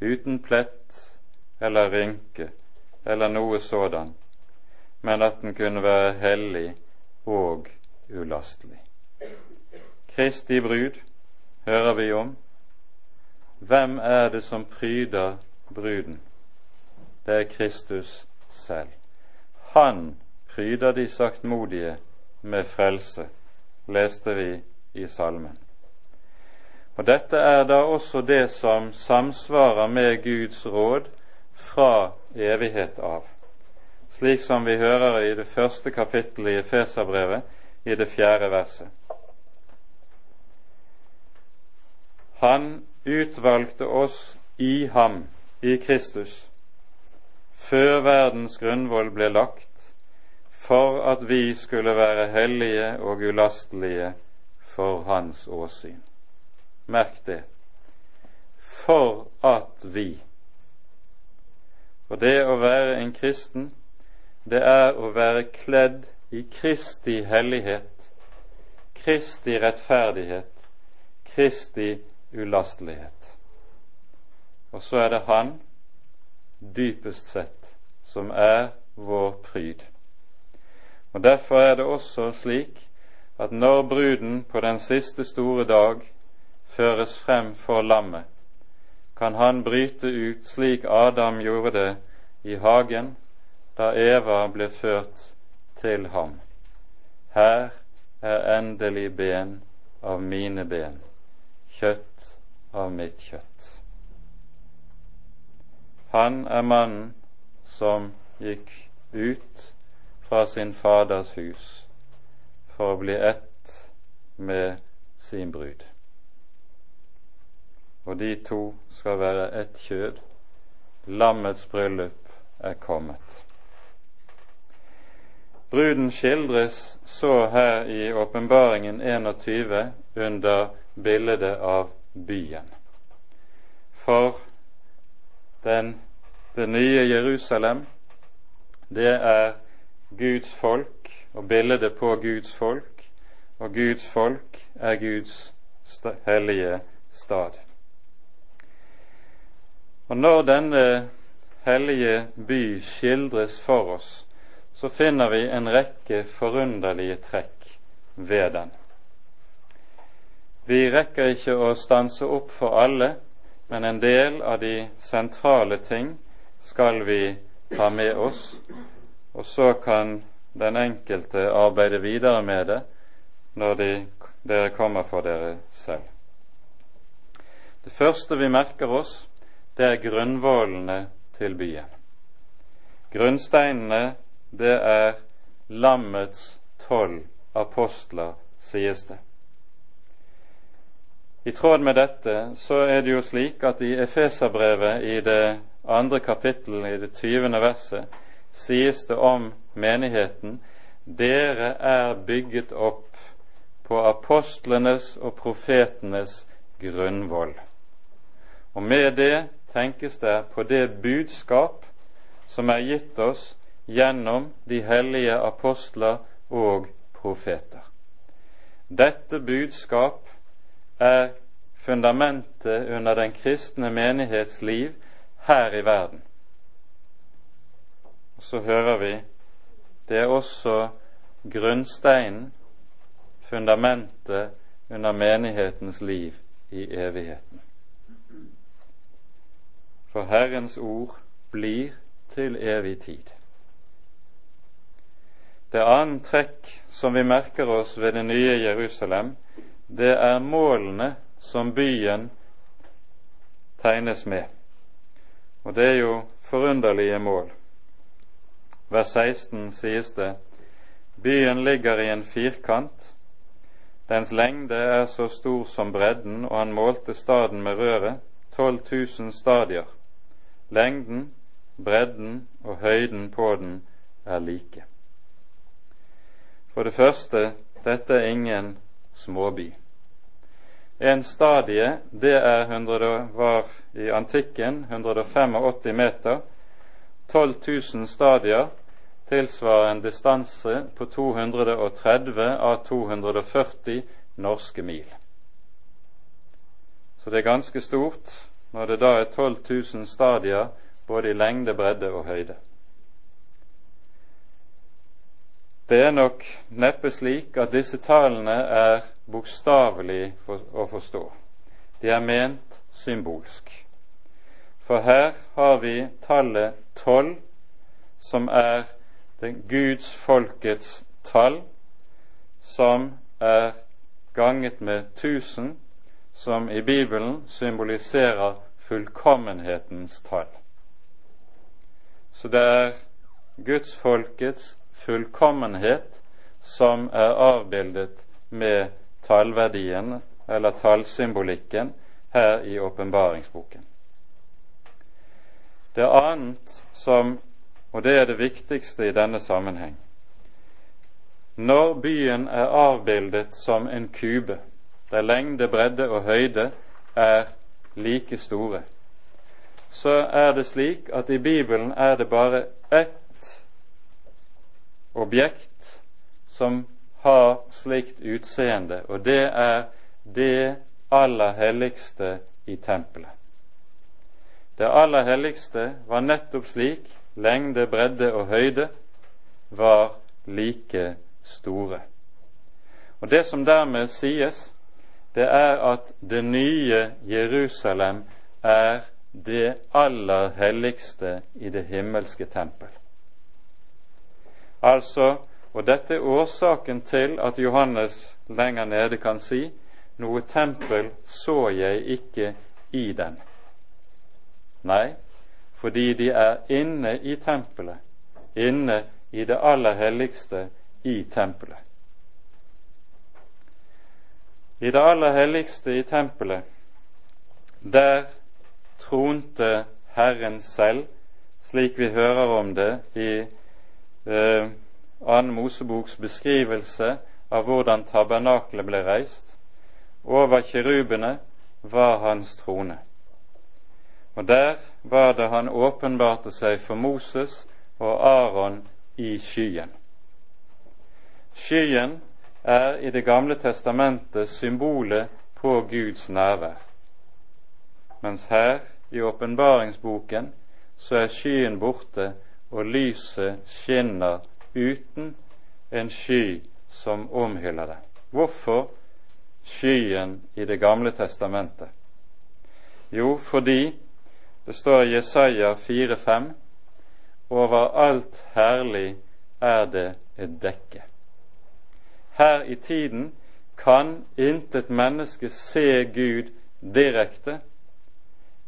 uten plett eller rynke eller noe sådan, men at den kunne være hellig og ulastelig. Kristi brud hører vi om. Hvem er det som pryder bruden? Det er Kristus selv. Han pryder de saktmodige med frelse leste vi i salmen. Og Dette er da også det som samsvarer med Guds råd fra evighet av, slik som vi hører i det første kapittelet i Efeserbrevet, i det fjerde verset. Han utvalgte oss i ham, i Kristus, før verdens grunnvoll ble lagt, for at vi skulle være hellige og ulastelige for Hans åsyn. Merk det. For at vi. Og det å være en kristen, det er å være kledd i Kristi hellighet, Kristi rettferdighet, Kristi ulastelighet. Og så er det Han, dypest sett, som er vår pryd. Og Derfor er det også slik at når bruden på den siste store dag føres frem for lammet, kan han bryte ut slik Adam gjorde det i hagen da Eva ble ført til ham. Her er endelig ben av mine ben, kjøtt av mitt kjøtt. Han er mannen som gikk ut fra sin Faders hus for å bli ett med sin brud. Og de to skal være ett kjød. Lammets bryllup er kommet. Bruden skildres så her i Åpenbaringen 21 under bildet av byen. For den, det nye Jerusalem, det er Guds folk og bildet på Guds folk, og Guds folk er Guds hellige stad. Og når denne hellige by skildres for oss, så finner vi en rekke forunderlige trekk ved den. Vi rekker ikke å stanse opp for alle, men en del av de sentrale ting skal vi ta med oss, og så kan den enkelte arbeide videre med det når de, dere kommer for dere selv. Det første vi merker oss, det er grunnvollene til byen. Grunnsteinene, det er lammets tolv apostler, sies det. I tråd med dette så er det jo slik at i Efeserbrevet i det andre kapittel, i det tyvende verset, sies det om menigheten dere er bygget opp på apostlenes og profetenes grunnvoll. Og med det tenkes det på det budskap som er gitt oss gjennom de hellige apostler og profeter. Dette budskap er fundamentet under den kristne menighets liv her i verden. Så hører vi det er også grunnsteinen, fundamentet under menighetens liv i evigheten. For Herrens ord blir til evig tid. Det annet trekk som vi merker oss ved det nye Jerusalem, det er målene som byen tegnes med. Og det er jo forunderlige mål. Vers 16 sies det Byen ligger i en firkant. Dens lengde er så stor som bredden, og han målte staden med røret, 12 000 stadier. Lengden, bredden og høyden på den er like. For det første, dette er ingen småby. En stadie, det er 100, var i antikken 185 meter. 12 000 stadier tilsvarer en distanse på 230 av 240 norske mil. Så det er ganske stort når det da er 12 000 stadier både i lengde, bredde og høyde. Det er nok neppe slik at disse tallene er bokstavelig å forstå. De er ment symbolsk. For her har vi tallet tolv, som er Guds folkets tall, som er ganget med tusen, som i Bibelen symboliserer fullkommenhetens tall. Så det er gudsfolkets fullkommenhet som er avbildet med tallverdien, eller tallsymbolikken, her i åpenbaringsboken. Det annet som, og det er det viktigste i denne sammenheng Når byen er avbildet som en kube, der lengde, bredde og høyde er like store, så er det slik at i Bibelen er det bare ett objekt som har slikt utseende, og det er det aller helligste i tempelet. Det aller helligste var nettopp slik lengde, bredde og høyde var like store. Og Det som dermed sies, det er at det nye Jerusalem er det aller helligste i det himmelske tempel. Altså, og dette er årsaken til at Johannes lenger nede kan si noe tempel så jeg ikke i den. Nei, fordi de er inne i tempelet, inne i det aller helligste i tempelet. I det aller helligste i tempelet, der tronte Herren selv, slik vi hører om det i eh, Annen Moseboks beskrivelse av hvordan tabernaklet ble reist. Over kirubene var hans trone. Og der var det han åpenbarte seg for Moses og Aron i skyen. Skyen er i Det gamle testamentet symbolet på Guds nærvær, mens her i åpenbaringsboken så er skyen borte, og lyset skinner uten en sky som omhyller det. Hvorfor skyen i Det gamle testamentet? Jo, fordi det står i Jesaja 4,5 over alt herlig er det et dekke. Her i tiden kan intet menneske se Gud direkte.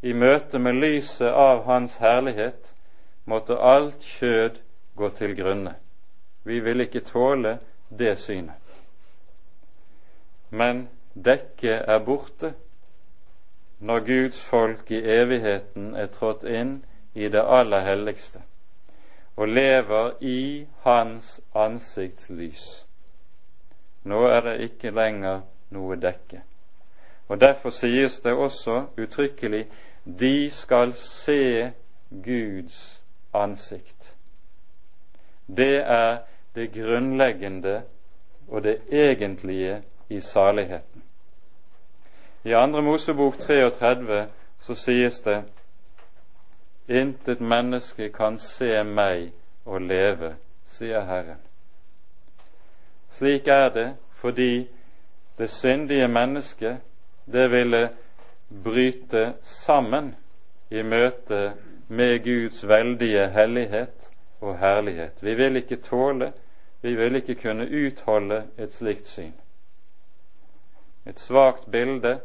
I møte med lyset av Hans herlighet måtte alt kjød gå til grunne. Vi vil ikke tåle det synet. Men dekket er borte når Guds folk i evigheten er trådt inn i det aller helligste og lever i Hans ansiktslys. Nå er det ikke lenger noe dekke. Og Derfor sies det også uttrykkelig de skal se Guds ansikt. Det er det grunnleggende og det egentlige i saligheten. I andre Mosebok 33 så sies det Intet menneske kan se meg og leve, sier Herren. Slik er det fordi det syndige mennesket, det ville bryte sammen i møte med Guds veldige hellighet og herlighet. Vi vil ikke tåle, vi vil ikke kunne utholde et slikt syn. Et svakt bilde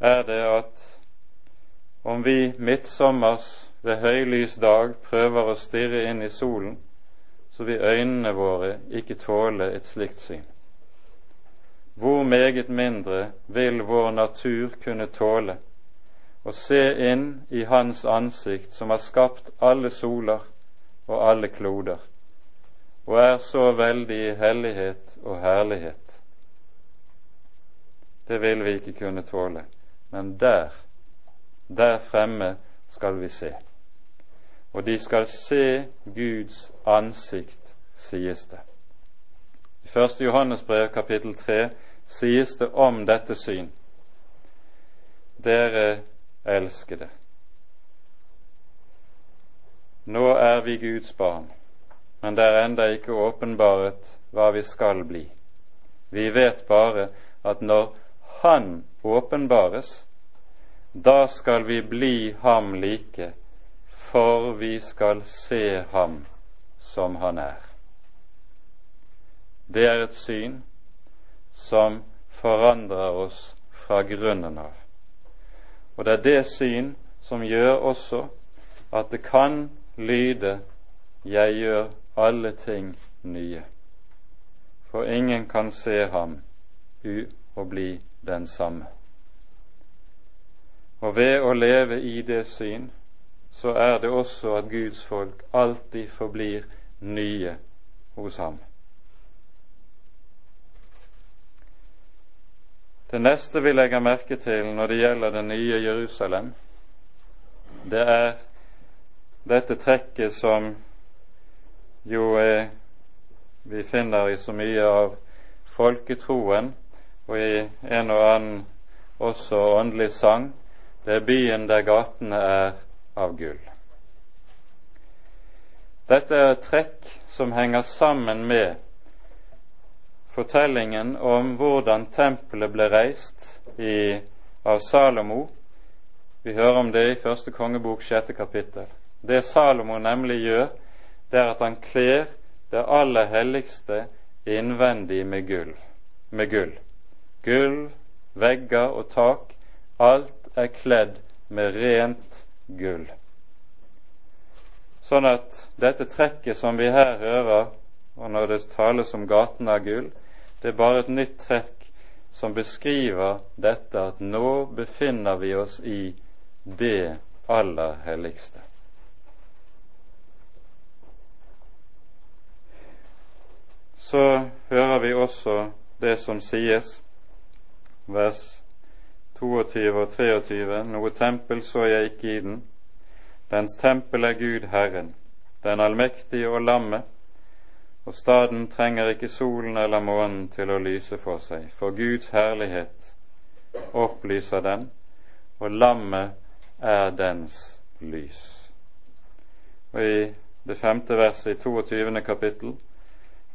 er det at om vi midtsommers ved høylys dag prøver å stirre inn i solen, så vil øynene våre ikke tåle et slikt syn. Hvor meget mindre vil vår natur kunne tåle å se inn i Hans ansikt, som har skapt alle soler og alle kloder, og er så veldig i hellighet og herlighet. Det vil vi ikke kunne tåle, men der, der fremme skal vi se. Og de skal se Guds ansikt, sies det. I 1. Johannes brev kapittel 3 sies det om dette syn. Dere elskede. Nå er vi Guds barn, men det er enda ikke åpenbaret hva vi skal bli. Vi vet bare at når Han åpenbares, da skal vi bli ham like, for vi skal se ham som han er. Det er et syn som forandrer oss fra grunnen av. Og det er det syn som gjør også at det kan lyde 'Jeg gjør alle ting nye'. For ingen kan se ham u og bli den samme. Og ved å leve i det syn, så er det også at Guds folk alltid forblir nye hos ham. Det neste vi legger merke til når det gjelder det nye Jerusalem, det er dette trekket som jo er, vi finner i så mye av folketroen og i en og annen også åndelig sang. Det er byen der gatene er av gull. Dette er et trekk som henger sammen med fortellingen om hvordan tempelet ble reist i, av Salomo. Vi hører om det i første kongebok sjette kapittel. Det Salomo nemlig gjør, det er at han kler det aller helligste innvendig med gull. Med gull. Gulv, vegger og tak, alt er kledd med rent gull. Sånn at dette trekket som vi her hører, og når det tales om gaten av gull, det er bare et nytt trekk som beskriver dette at nå befinner vi oss i det aller helligste. Så hører vi også det som sies, vers 22 og 23, noe tempel så jeg ikke i den. Dens tempel er Gud Herren, den allmektige og lammet, Og staden trenger ikke solen eller månen til å lyse for seg, for Guds herlighet opplyser den, og lammet er dens lys. Og i det femte verset i 22. kapittel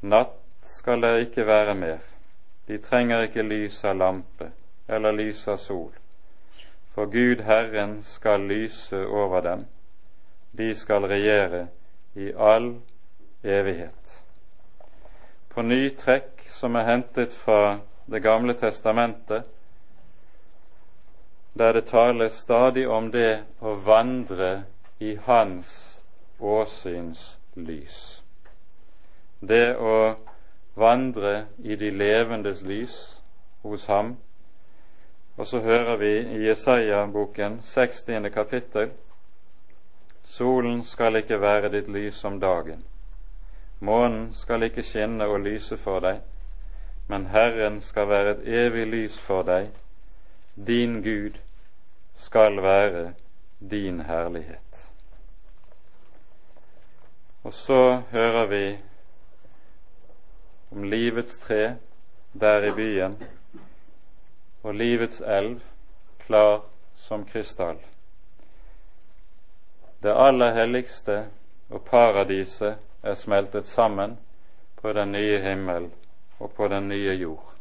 Natt skal det ikke være mer. De trenger ikke lys av lampe eller lys av sol. For Gud Herren skal lyse over dem. De skal regjere i all evighet. På ny trekk som er hentet fra Det gamle testamentet, der det tales stadig om det å vandre i Hans åsyns lys. Det å vandre i de levendes lys hos ham. Og så hører vi i Jesaja-boken 60. kapittel Solen skal ikke være ditt lys om dagen. Månen skal ikke skinne og lyse for deg, men Herren skal være et evig lys for deg. Din Gud skal være din herlighet. Og så hører vi om livets tre der i byen og livets elv klar som krystall. Det aller helligste og paradiset er smeltet sammen på den nye himmel og på den nye jord.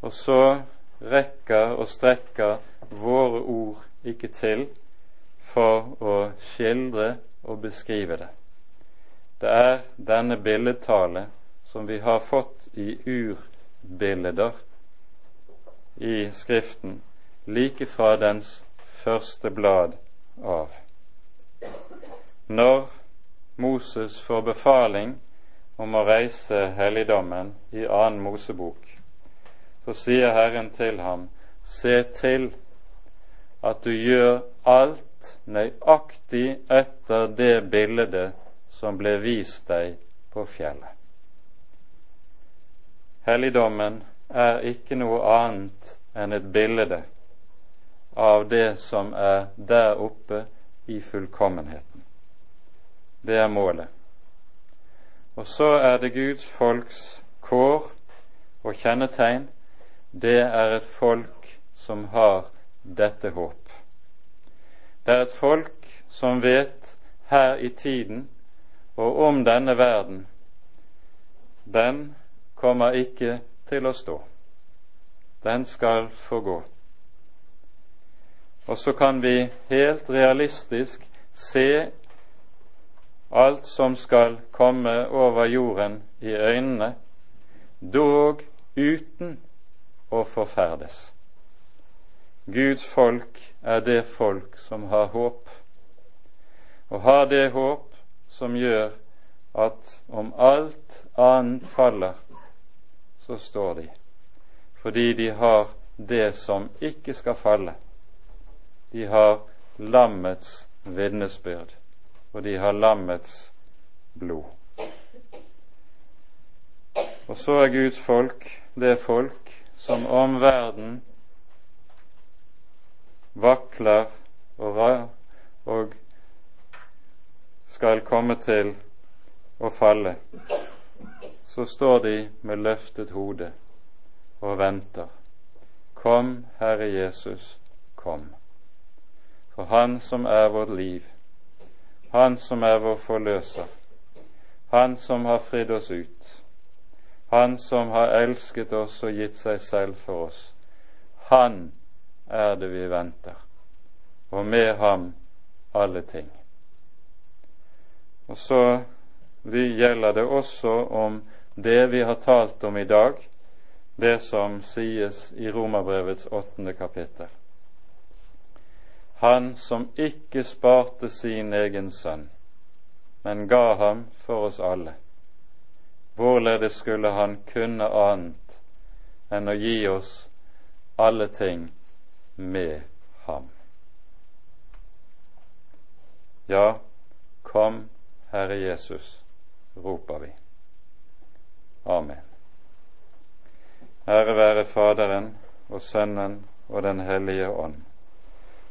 Og så rekker og strekker våre ord ikke til for å skildre og beskrive det. Det er denne billedtale som vi har fått i urbilder i Skriften, like fra dens første blad av. Når Moses får befaling om å reise helligdommen i annen Mosebok, så sier Herren til ham, se til at du gjør alt nøyaktig etter det bildet som ble vist deg på fjellet. Helligdommen er ikke noe annet enn et bilde av det som er der oppe i fullkommenheten. Det er målet. Og så er det Guds folks kår og kjennetegn. Det er et folk som har dette håp. Det er et folk som vet her i tiden og om denne verden. Den kommer ikke til å stå. Den skal få gå. Og så kan vi helt realistisk se alt som skal komme over jorden i øynene, dog uten å forferdes. Guds folk er det folk som har håp, og har det håp som gjør at om alt annet faller, så står de, fordi de har det som ikke skal falle. De har lammets vitnesbyrd, og de har lammets blod. Og så er Guds folk det folk som om verden vakler og, og skal komme til å falle, så står de med løftet hode og venter. Kom, Herre Jesus, kom. For Han som er vårt liv, Han som er vår forløser, Han som har fridd oss ut, Han som har elsket oss og gitt seg selv for oss, Han er det vi venter, og med ham alle ting. Og så gjelder det også om det vi har talt om i dag, det som sies i Romerbrevets åttende kapittel. Han som ikke sparte sin egen sønn, men ga ham for oss alle. Hvorledes skulle han kunne annet enn å gi oss alle ting med ham? Ja, kom, Herre Jesus, roper vi. Amen. Ære være Faderen og Sønnen og Den hellige ånd,